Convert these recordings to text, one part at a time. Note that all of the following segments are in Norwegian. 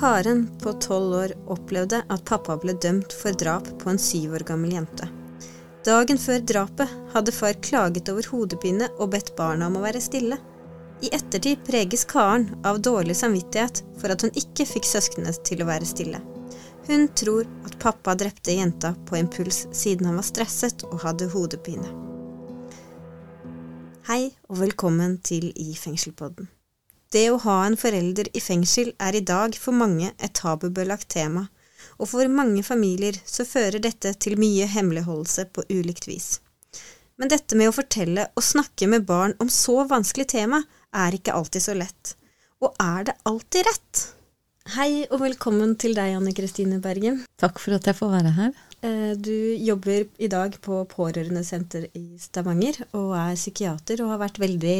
Karen på tolv år opplevde at pappa ble dømt for drap på en syv år gammel jente. Dagen før drapet hadde far klaget over hodepine og bedt barna om å være stille. I ettertid preges Karen av dårlig samvittighet for at hun ikke fikk søsknene til å være stille. Hun tror at pappa drepte jenta på impuls siden han var stresset og hadde hodepine. Hei og velkommen til I fengselpodden. Det å ha en forelder i fengsel er i dag for mange et tabubelagt tema, og for mange familier så fører dette til mye hemmeligholdelse på ulikt vis. Men dette med å fortelle og snakke med barn om så vanskelig tema er ikke alltid så lett. Og er det alltid rett? Hei og velkommen til deg, Anne Kristine Bergen. Takk for at jeg får være her. Eh, du jobber i dag på Pårørendesenter i Stavanger og er psykiater og har vært veldig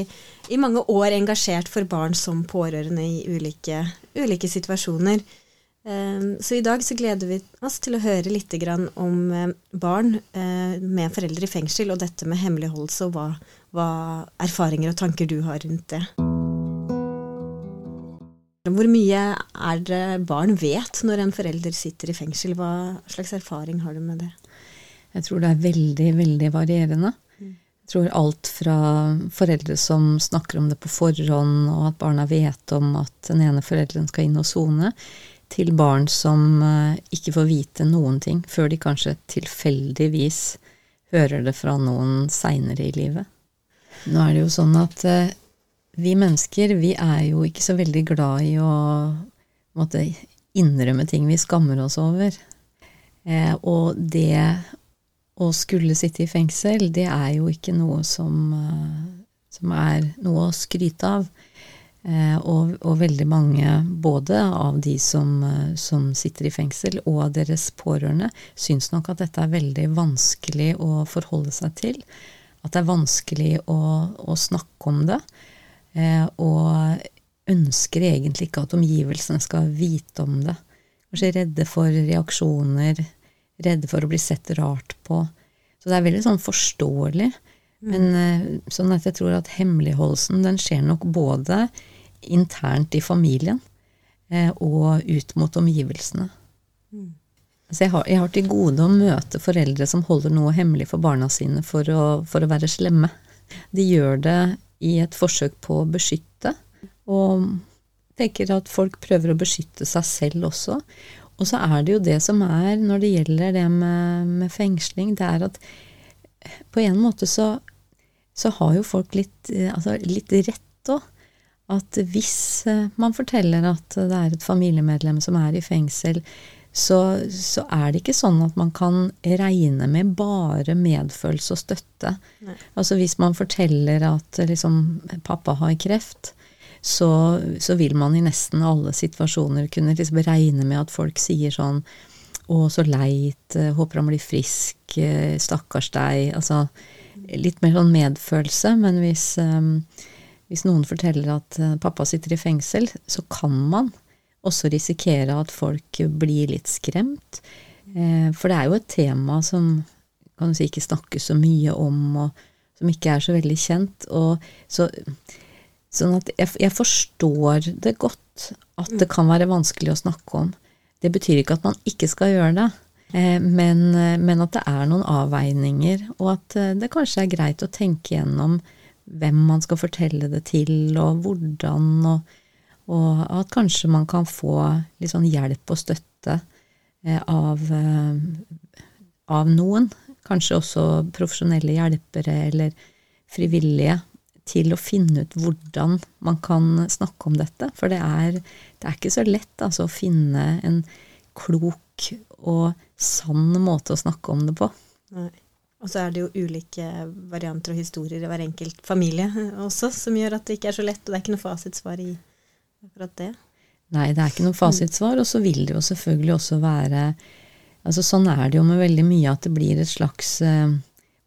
i mange år engasjert for barn som pårørende i ulike, ulike situasjoner. Eh, så i dag så gleder vi oss til å høre litt om eh, barn med foreldre i fengsel og dette med hemmeligholdelse og hva, hva erfaringer og tanker du har rundt det. Hvor mye er det barn vet når en forelder sitter i fengsel? Hva slags erfaring har du med det? Jeg tror det er veldig, veldig varierende. Jeg tror alt fra foreldre som snakker om det på forhånd, og at barna vet om at den ene forelderen skal inn og sone, til barn som eh, ikke får vite noen ting før de kanskje tilfeldigvis hører det fra noen seinere i livet. Nå er det jo sånn at eh, vi mennesker vi er jo ikke så veldig glad i å måtte, innrømme ting vi skammer oss over. Eh, og det å skulle sitte i fengsel, det er jo ikke noe som, uh, som er noe å skryte av. Eh, og, og, veldig mange, både av de som, uh, som, sitter i fengsel og av deres pårørende, syns nok at dette er veldig vanskelig å forholde seg til. At det er vanskelig å, å snakke om det. Eh, og ønsker egentlig ikke at omgivelsene skal vite om det. Kanskje redde for reaksjoner, redde for å bli sett rart på. Så det er veldig sånn forståelig. Mm. Men eh, sånn at jeg tror at hemmeligholdelsen den skjer nok både internt i familien eh, og ut mot omgivelsene. Mm. Altså jeg, har, jeg, har, til gode å møte foreldre som holder noe hemmelig for barna sine for å, for å være slemme. De gjør det i et forsøk på å beskytte. Og tenker at folk prøver å beskytte seg selv også. Og så er det jo det som er når det gjelder det med, med fengsling, det er at på en måte så, så har jo folk litt, altså litt rett òg. At hvis man forteller at det er et familiemedlem som er i fengsel, så, så, er det ikke sånn at man kan regne med bare medfølelse og støtte. Nei. Altså hvis man forteller at liksom, pappa har kreft, så, så, vil man i nesten alle situasjoner kunne liksom regne med at folk sier sånn å, så leit, håper han blir frisk, stakkars deg. Altså litt mer sånn medfølelse. Men hvis, um, hvis noen forteller at pappa sitter i fengsel, så kan man også risikere at folk blir litt skremt. Eh, for det er jo et tema som kan du si ikke snakkes så mye om, og som ikke er så veldig kjent. Og så, sånn at jeg, jeg forstår det godt at det kan være vanskelig å snakke om. Det betyr ikke at man ikke skal gjøre det. Eh, men, men, at det er noen avveininger, og at eh, det kanskje er greit å tenke gjennom hvem man skal fortelle det til, og hvordan, og og at kanskje man kan få litt sånn hjelp og støtte eh, av, eh, av noen. Kanskje også profesjonelle hjelpere eller frivillige til å finne ut hvordan man kan snakke om dette. For det er, det er ikke så lett altså, å finne en klok og sann måte å snakke om det på. Nei. Og så er det jo ulike varianter og historier i hver enkelt familie også, som gjør at det ikke er så lett, og det er ikke noe fasitsvar i akkurat det? Nei, det er ikke noe fasitsvar. Og så vil det jo selvfølgelig også være altså Sånn er det jo med veldig mye, at det blir et slags uh,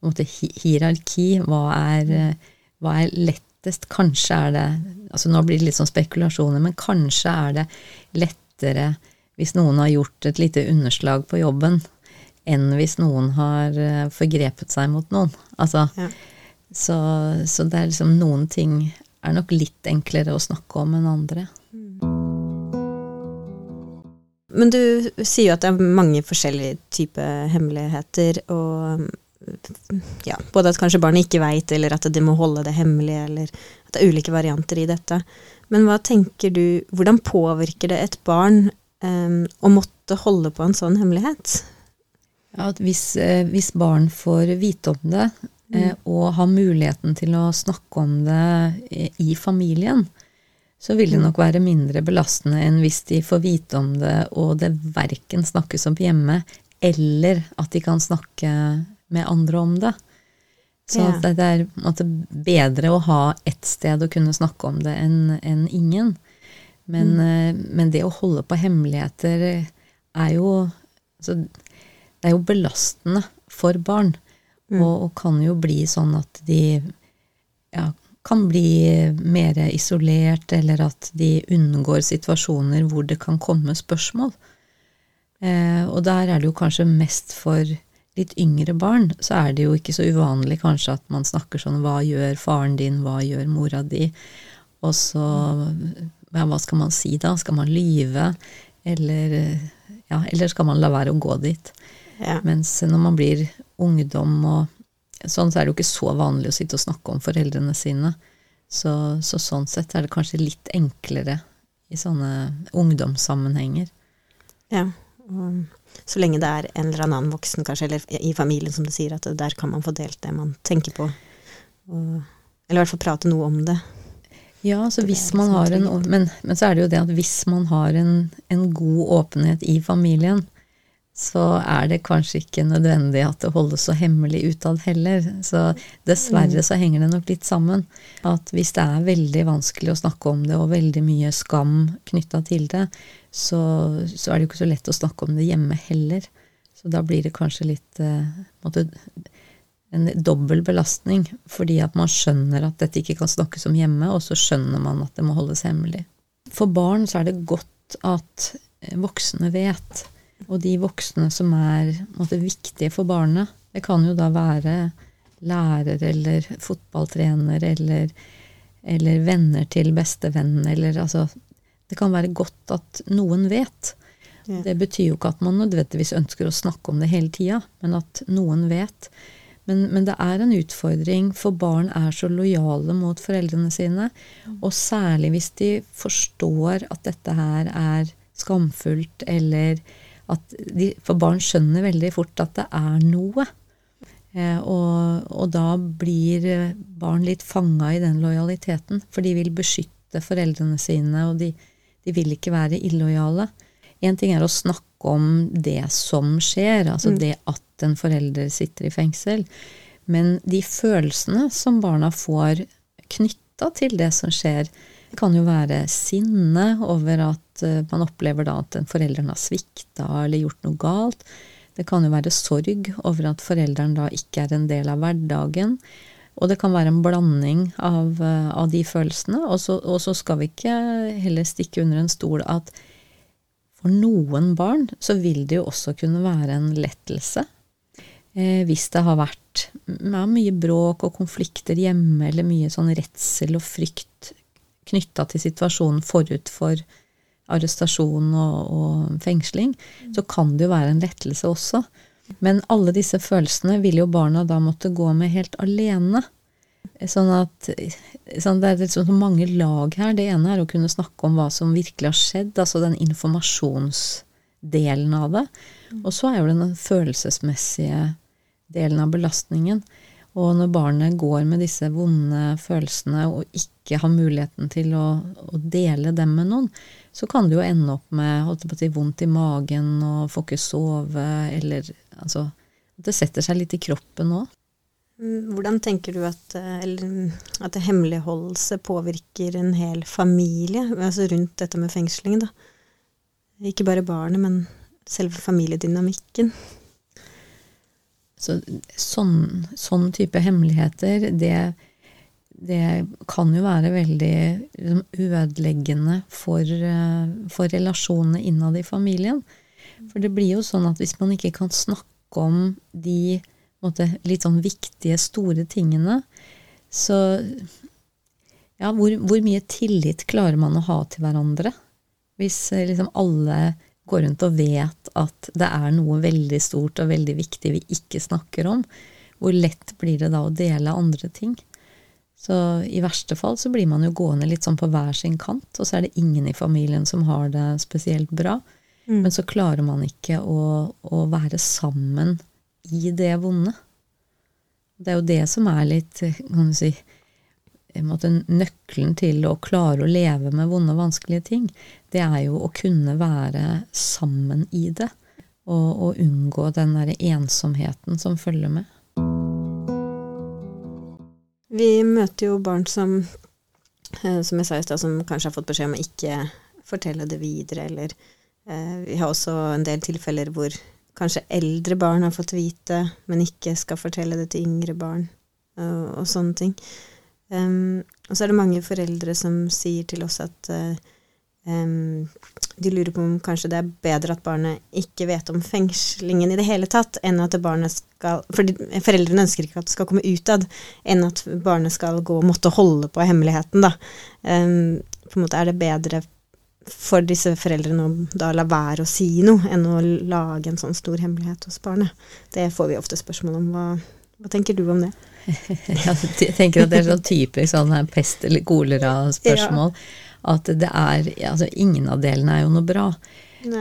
måte, hierarki. Hva er, uh, hva er lettest? Kanskje er det altså Nå blir det litt sånn spekulasjoner, men kanskje er det lettere hvis noen har gjort et lite underslag på jobben, enn hvis noen har uh, forgrepet seg mot noen. Altså, ja. så, så det er liksom noen ting er nok litt enklere å snakke om enn andre. Men du sier jo at det er mange forskjellige typer hemmeligheter, og ja, både at kanskje barnet ikke veit, eller at de må holde det hemmelig, eller at det er ulike varianter i dette. Men hva tenker du, hvordan påvirker det et barn um, å måtte holde på en sånn hemmelighet? Ja, hvis, eh, hvis, barn får vite om det, mm. og har muligheten til å snakke om det i familien, så vil det mm. nok være mindre belastende enn hvis de får vite om det, og det verken snakkes om hjemme, eller at de kan snakke med andre om det. Så ja. det, er måtte, bedre å ha ett sted å kunne snakke om det enn en ingen. Men, mm. Eh, men, det å holde på hemmeligheter er jo altså, Det er jo belastende for barn. Mm. Og, og, kan jo bli sånn at de ja, kan bli mer isolert, eller at de unngår situasjoner hvor det kan komme spørsmål. Eh, og der er det jo kanskje mest for litt yngre barn, så er det jo ikke så uvanlig kanskje at man snakker sånn Hva gjør faren din? Hva gjør mora di? Og så ja, Hva skal man si da? Skal man lyve? Eller, ja, eller skal man la være å gå dit? Ja. Mens når man blir ungdom og sånn, så er det jo ikke så vanlig å sitte og snakke om foreldrene sine. Så, så sånn sett er det kanskje litt enklere i sånne ungdomssammenhenger. Ja, så lenge det er en eller annen voksen, kanskje, eller i familien, som du sier, at der kan man få delt det man tenker på. Og, eller i hvert fall prate noe om det. Ja, så hvis man har en, men, men, så er det jo det at hvis man har en, en god åpenhet i familien, så er det kanskje ikke nødvendig at det holdes så hemmelig utad heller. Så dessverre så henger det nok litt sammen. At hvis det er veldig vanskelig å snakke om det, og veldig mye skam knytta til det, så, så, er det jo ikke så lett å snakke om det hjemme heller. Så da blir det kanskje litt eh, måtte, en dobbel belastning, fordi at man skjønner at dette ikke kan snakkes om hjemme, og så skjønner man at det må holdes hemmelig. For barn så er det godt at voksne vet og de voksne som er måte, viktige for barnet. Det kan jo da være lærer eller fotballtrener eller, eller venner til bestevennen eller altså Det kan være godt at noen vet. Ja. Det betyr jo ikke at man nødvendigvis ønsker å snakke om det hele tida, men at noen vet. Men, men, det er en utfordring, for barn er så lojale mot foreldrene sine. Og særlig hvis de forstår at dette her er skamfullt eller at de, For barn skjønner veldig fort at det er noe. Eh, og, og, da blir barn litt fanga i den lojaliteten, for de vil beskytte foreldrene sine, og de, de vil ikke være illojale. Én ting er å snakke om det som skjer, altså mm. det at en forelder sitter i fengsel, men de følelsene som barna får knytta til det som skjer, det kan jo være sinne over at eh, man opplever da at en forelderen har svikta eller gjort noe galt. Det kan jo være sorg over at forelderen da ikke er en del av hverdagen. Og det kan være en blanding av, eh, av de følelsene. Og så, og så, skal vi ikke heller stikke under en stol at for noen barn så vil det jo også kunne være en lettelse. Eh, hvis det har vært ja, mye bråk og konflikter hjemme, eller mye sånn redsel og frykt knytta til situasjonen forut for arrestasjon og, og fengsling, så kan det jo være en lettelse også. Men alle disse følelsene vil jo barna da måtte gå med helt alene. Sånn at sånn Det er liksom mange lag her. Det ene er å kunne snakke om hva som virkelig har skjedd, altså den informasjonsdelen av det. Og så er jo den følelsesmessige delen av belastningen. Og når barnet går med disse vonde følelsene og ikke har muligheten til å, å dele dem med noen, så kan det jo ende opp med holdt på å si, vondt i magen og får ikke sove, eller altså Det setter seg litt i kroppen òg. Mm, hvordan tenker du at, eller, at hemmeligholdelse påvirker en hel familie, altså rundt dette med fengsling, da? Ikke bare barnet, men selve familiedynamikken? Så, sånn, sånn, type hemmeligheter, det, det, kan jo være veldig liksom, ødeleggende for, eh, for relasjonene innad i familien. For det blir jo sånn at hvis man ikke kan snakke om de måte, litt sånn viktige, store tingene, så ja, hvor, hvor, mye tillit klarer man å ha til hverandre? Hvis eh, liksom alle går rundt og vet at det er noe veldig stort og veldig viktig vi ikke snakker om, hvor lett blir det da å dele andre ting? Så i verste fall så blir man jo gående litt sånn på hver sin kant, og så er det ingen i familien som har det spesielt bra. Mm. Men så klarer man ikke å, å, være sammen i det vonde. Det er jo det som er litt, kan du si, måte, nøkkelen til å klare å leve med vonde og vanskelige ting. Det er jo å kunne være sammen i det, og, og unngå den derre ensomheten som følger med. Vi møter jo barn som, eh, som jeg sa i stad, som kanskje har fått beskjed om å ikke fortelle det videre, eller eh, Vi har også en del tilfeller hvor kanskje eldre barn har fått vite, men ikke skal fortelle det til yngre barn, og, og sånne ting. Um, og så er det mange foreldre som sier til oss at uh, um, de lurer på om kanskje det er bedre at barnet ikke vet om fengslingen i det hele tatt, enn at barnet skal For foreldrene ønsker ikke at det skal komme utad, enn at barnet skal gå og måtte holde på hemmeligheten, da. Um, på en måte er det bedre for disse foreldrene å da la være å si noe, enn å lage en sånn stor hemmelighet hos barnet. Det får vi ofte spørsmål om. Hva, hva tenker du om det? Jeg tenker at det er sånn typisk sånn pest- eller kolera-spørsmål. Ja at det er Altså, ingen av delene er jo noe bra.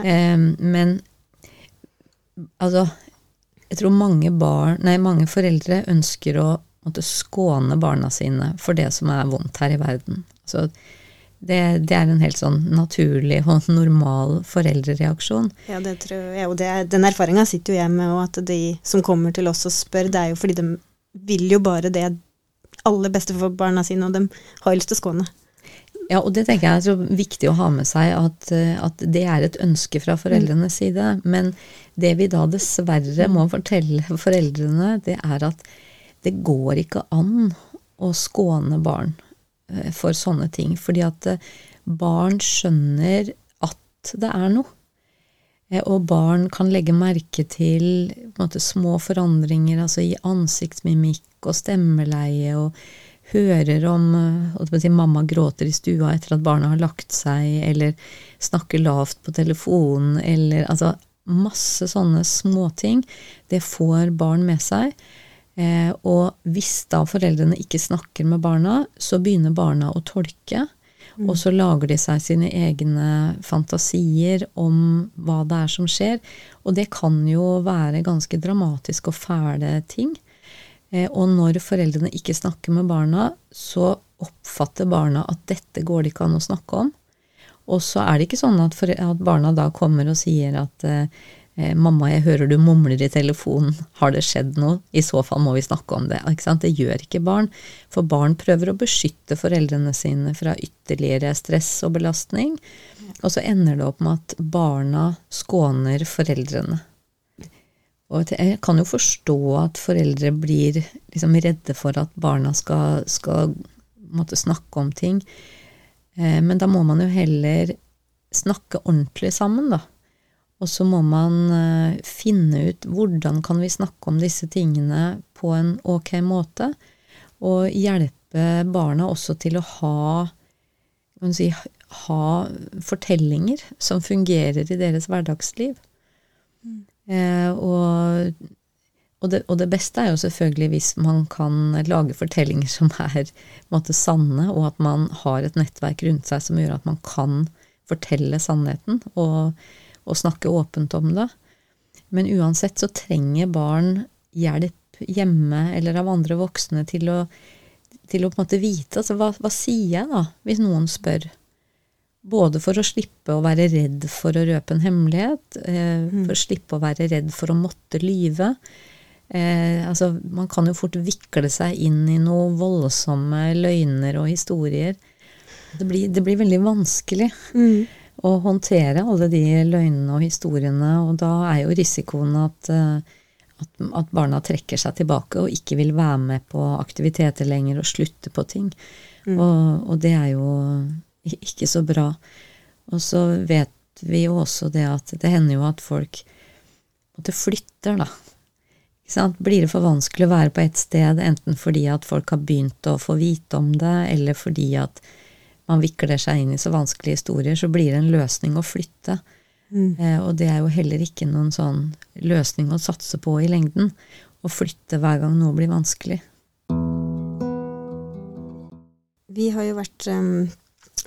Eh, men altså Jeg tror mange barn Nei, mange foreldre ønsker å måtte skåne barna sine for det som er vondt her i verden. Så det, det, er en helt sånn naturlig og normal foreldrereaksjon. Ja, det tror jeg, og det, den erfaringa sitter jo jeg med, og at de som kommer til oss og spør, det er jo fordi de vil jo bare det aller beste for barna sine, og de har lyst til å skåne. Ja, og det tenker jeg er så viktig å ha med seg, at, eh, at det er et ønske fra foreldrenes side. Men det vi da dessverre må fortelle foreldrene, det er at det går ikke an å skåne barn eh, for sånne ting. Fordi at eh, barn skjønner at det er noe. Og barn kan legge merke til måte, små forandringer altså i ansiktsmimikk og stemmeleie og hører om si, mamma gråter i stua etter at barna har lagt seg, eller snakker lavt på telefonen, eller altså masse sånne småting. Det får barn med seg. Eh, og hvis da foreldrene ikke snakker med barna, så begynner barna å tolke. Mm. Og så lager de seg sine egne fantasier om hva det er som skjer. Og det kan jo være ganske dramatiske og fæle ting. Eh, og når foreldrene ikke snakker med barna, så oppfatter barna at dette går det ikke an å snakke om. Og så er det ikke sånn at, barna da kommer og sier at eh, 'Mamma, jeg hører du mumler i telefonen. Har det skjedd noe?' I så fall må vi snakke om det. Det gjør ikke barn. For barn prøver å beskytte foreldrene sine fra ytterligere stress og belastning. Og så ender det opp med at barna skåner foreldrene. Og jeg kan jo forstå at foreldre blir liksom redde for at barna skal, skal snakke om ting. Eh, men da må man jo heller snakke ordentlig sammen, da. Og så må man eh, finne ut hvordan kan vi snakke om disse tingene på en ok måte. Og hjelpe barna også til å ha, si, ha fortellinger som fungerer i deres hverdagsliv. Mm. Eh, og, og, det, og, det, beste er jo selvfølgelig hvis man kan lage fortellinger som er måte, sanne, og at man har et nettverk rundt seg som gjør at man kan fortelle sannheten og, og snakke åpent om det. Men uansett så trenger barn hjelp hjemme eller av andre voksne til å, til å på en måte vite altså hva, hva sier jeg da, hvis noen spør? Både for å slippe å være redd for å røpe en hemmelighet, eh, mm. for å slippe å være redd for å måtte lyve. Eh, altså, man kan jo fort vikle seg inn i noen voldsomme løgner og historier. Det blir, det blir veldig vanskelig mm. Å håndtere alle de løgnene og historiene, og da er jo risikoen at, eh, at, at, barna trekker seg tilbake og ikke vil være med på aktiviteter lenger og slutte på ting. Mm. Og, og det er jo ikke så bra. Og så vet vi jo også det at det hender jo at folk måtte flytter, da. Blir det for vanskelig å være på et sted, enten fordi at folk har begynt å få vite om det, eller fordi at man vikler seg inn i så vanskelige historier, så blir det en løsning å flytte. Mm. Eh, og det er jo heller ikke noen sånn løsning å satse på i lengden. Å flytte hver gang noe blir vanskelig. Vi har jo vært um,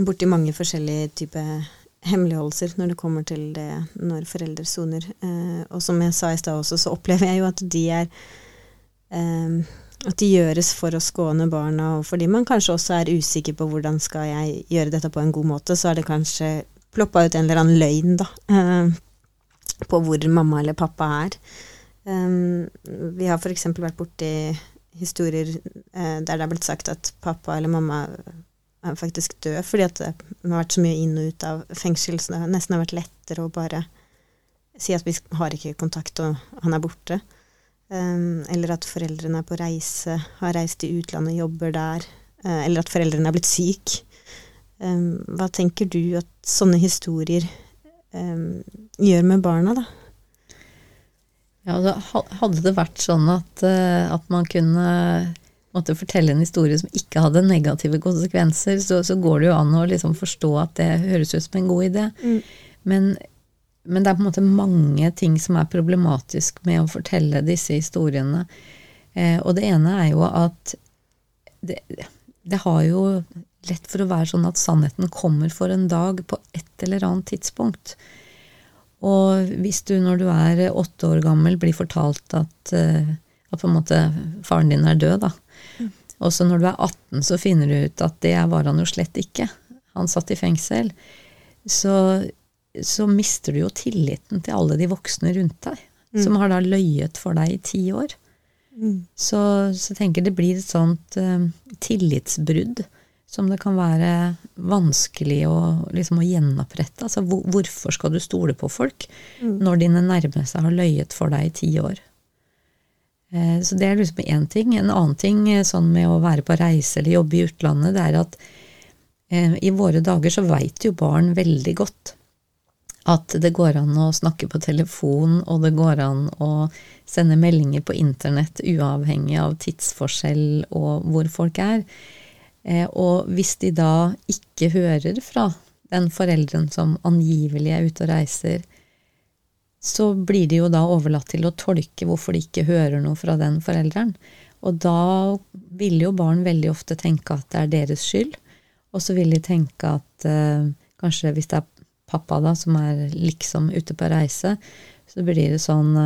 borti mange forskjellige typer hemmeligholdelser når det kommer til det når foreldre soner. Eh, og som jeg sa i stad også, så opplever jeg jo at de er eh, At de gjøres for å skåne barna, og fordi man kanskje også er usikker på hvordan skal jeg gjøre dette på en god måte, så er det kanskje ploppa ut en eller annen løgn, da, eh, på hvor mamma eller pappa er. Um, vi har f.eks. vært borti historier eh, der det er blitt sagt at pappa eller mamma er faktisk død fordi at det har vært så mye inn og ut av fengsel, så det nesten har vært lettere å bare si at vi har ikke kontakt, og han er borte. Um, eller at foreldrene er på reise, har reist til utlandet, jobber der. Uh, eller at foreldrene er blitt syk. Um, hva tenker du at sånne historier um, gjør med barna, da? Ja, hadde det vært sånn at, uh, at man kunne måtte fortelle en historie som ikke hadde negative konsekvenser, så, så går det jo an å liksom forstå at det høres ut som en god idé. Mm. Men, men, det er på en måte mange ting som er problematisk med å fortelle disse historiene. Eh, og det ene er jo at det, det, har jo lett for å være sånn at sannheten kommer for en dag på et eller annet tidspunkt. Og hvis du når du er åtte år gammel blir fortalt at, eh, at på en måte faren din er død, da, og så når du er 18, så finner du ut at det var han jo slett ikke. Han satt i fengsel. Så, så mister du jo tilliten til alle de voksne rundt deg, mm. som har da løyet for deg i ti år. Mm. Så, så jeg tenker det blir et sånt uh, tillitsbrudd som det kan være vanskelig å, liksom, å gjenopprette. Altså, hvor, hvorfor skal du stole på folk mm. når dine nærmeste har løyet for deg i ti år? Eh, så det er liksom én ting. En annen ting eh, sånn med å være på reise eller jobbe i utlandet, det er at eh, i våre dager så veit jo barn veldig godt at det går an å snakke på telefon, og det går an å sende meldinger på internett uavhengig av tidsforskjell og hvor folk er. Og hvis de da ikke hører fra den forelderen som angivelig er ute og reiser, så blir de jo da overlatt til å tolke hvorfor de ikke hører noe fra den forelderen. Og da vil jo barn veldig ofte tenke at det er deres skyld, og så vil de tenke at eh, kanskje hvis det er pappa da som er liksom ute på reise, så blir det sånn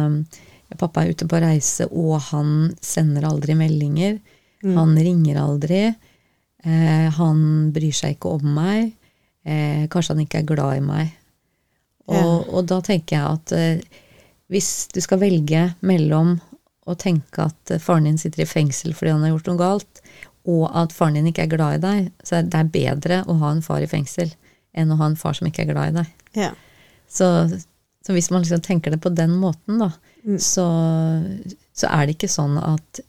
ja, Pappa er ute på reise, og han sender aldri meldinger. Mm. Han ringer aldri. Eh, han bryr seg ikke om meg. Eh, kanskje han ikke er glad i meg. Og, ja. og da tenker jeg at eh, hvis du skal velge mellom å tenke at eh, faren din sitter i fengsel fordi han har gjort noe galt, og at faren din ikke er glad i deg, så er det bedre å ha en far i fengsel enn å ha en far som ikke er glad i deg. Ja. Så, så, hvis man liksom tenker det på den måten, da, mm. så, så, er det ikke sånn at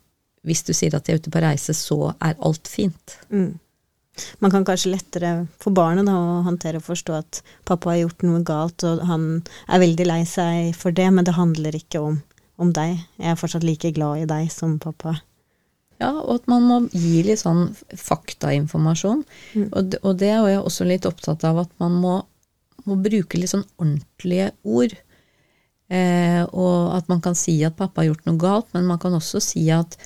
hvis du sier at de er ute på reise, så er alt fint. Mm man kan kanskje lettere for barnet da, å håndtere og forstå at pappa har gjort noe galt, og han er veldig lei seg for det, men det handler ikke om, om deg. Jeg er fortsatt like glad i deg som pappa. Ja, og at man må gi litt sånn faktainformasjon. Mm. Og, og, det er jeg også litt opptatt av, at man må, må bruke litt sånn ordentlige ord. Eh, og at man kan si at pappa har gjort noe galt, men man kan også si at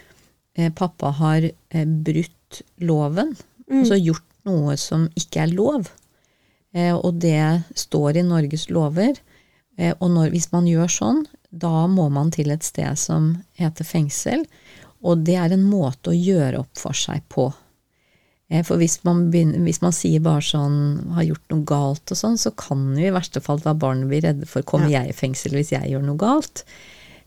eh, pappa har eh, brutt loven. Mm. Altså gjort noe som ikke er lov. Eh, og det står i Norges lover. Eh, og når, hvis man gjør sånn, da må man til et sted som heter fengsel. Og det er en måte å gjøre opp for seg på. Eh, for hvis man, begynner, hvis man, sier bare sånn 'har gjort noe galt' og sånn, så kan jo i verste fall da barnet bli redde for 'kommer ja. jeg i fengsel hvis jeg gjør noe galt'?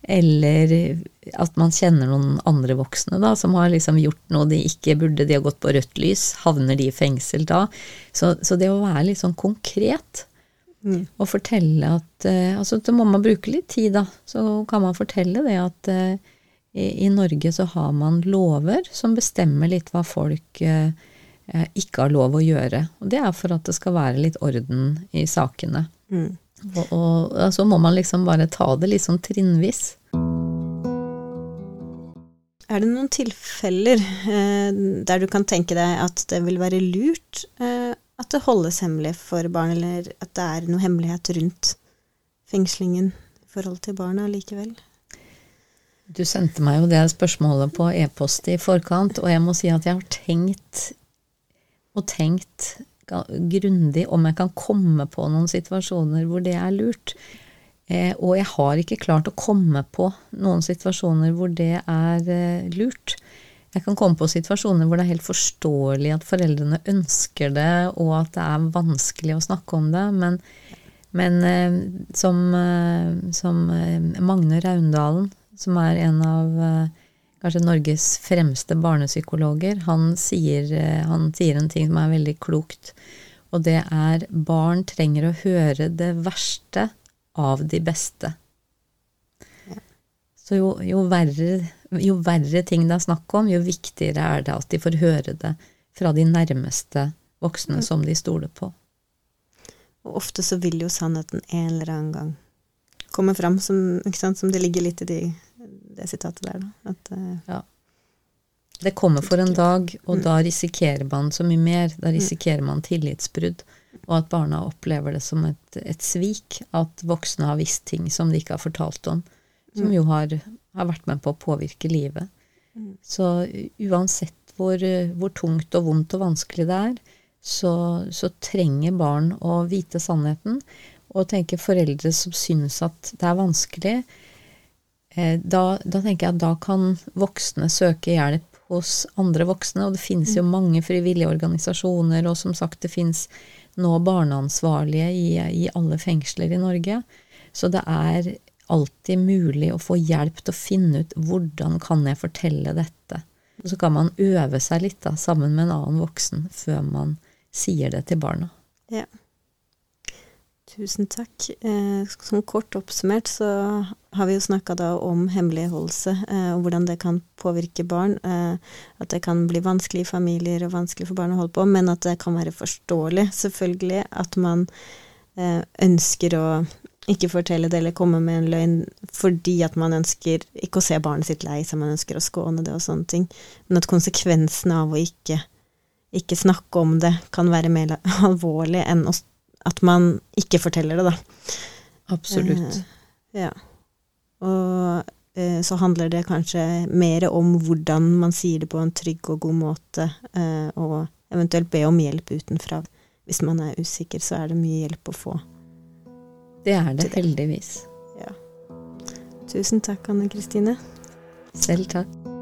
Eller at man kjenner noen andre voksne da, som har liksom gjort noe de ikke burde, de har gått på rødt lys. Havner de i fengsel da? Så, så det å være litt sånn konkret mm. og fortelle at uh, altså Da må man bruke litt tid, da. Så kan man fortelle det at uh, i, i, Norge så har man lover som bestemmer litt hva folk eh, ikke har lov å gjøre. Og det er for at det skal være litt orden i sakene. Mm. Og, og, så så må man liksom bare ta det litt sånn trinnvis. Er det noen tilfeller eh, der du kan tenke deg at det vil være lurt eh, at det holdes hemmelig for barn, eller at det er noe hemmelighet rundt fengslingen i forhold til barna likevel? Du sendte meg jo det spørsmålet på e-post i forkant, og jeg må si at jeg har tenkt og tenkt grundig om jeg kan komme på noen situasjoner hvor det er lurt. Eh, og jeg har ikke klart å komme på noen situasjoner hvor det er eh, lurt. Jeg kan komme på situasjoner hvor det er helt forståelig at foreldrene ønsker det, og at det er vanskelig å snakke om det, men, men eh, som, eh, som eh, Magne Raundalen, som er en av eh, kanskje Norges fremste barnepsykologer, han sier, han sier en ting som er veldig klokt, og det er barn trenger å høre det verste av de beste. Så jo, jo, verre, jo, verre, ting det er snakk om, jo viktigere er det at de får høre det fra de nærmeste voksne som de stoler på. Og ofte så vil jo sannheten en eller annen gang komme fram, som, sant, som det ligger litt i de, det sitatet der. At, uh, ja. Det kommer for en dag, og mm. da risikerer man så mye mer. Da mm. risikerer man tillitsbrudd, og at barna opplever det som et, et svik. At voksne har visst ting som de ikke har fortalt om som jo har, har, vært med på å påvirke livet. Så uansett hvor, hvor, tungt og vondt og vanskelig det er, så, så, trenger barn å vite sannheten. Og tenker foreldre som syns at det er vanskelig, eh, da, da, tenker jeg at da kan voksne søke hjelp hos andre voksne. Og det finnes jo mange frivillige organisasjoner, og som sagt, det finnes nå barneansvarlige i, i alle fengsler i Norge. Så det er alltid mulig å få hjelp til å finne ut hvordan kan jeg fortelle dette. Og så kan man øve seg litt da, sammen med en annen voksen før man sier det til barna. Ja. Tusen takk. Eh, som kort oppsummert så har vi jo snakka da om hemmeligholdelse eh, og hvordan det kan påvirke barn. Eh, at det kan bli vanskelig i familier og vanskelig for barn å holde på, men at det kan være forståelig, selvfølgelig, at man eh, ønsker å ikke fortelle det eller komme med en løgn fordi at man ønsker ikke å se barnet sitt lei seg, man ønsker å skåne det og sånne ting. Men at konsekvensene av å ikke, ikke snakke om det kan være mer alvorlig enn at man ikke forteller det, da. Absolutt. Eh, ja. Og eh, så handler det kanskje mer om hvordan man sier det på en trygg og god måte, eh, og eventuelt be om hjelp utenfra. Hvis man er usikker, så er det mye hjelp å få. Det er det, heldigvis. Ja. Tusen takk, Anne Kristine. Selv takk.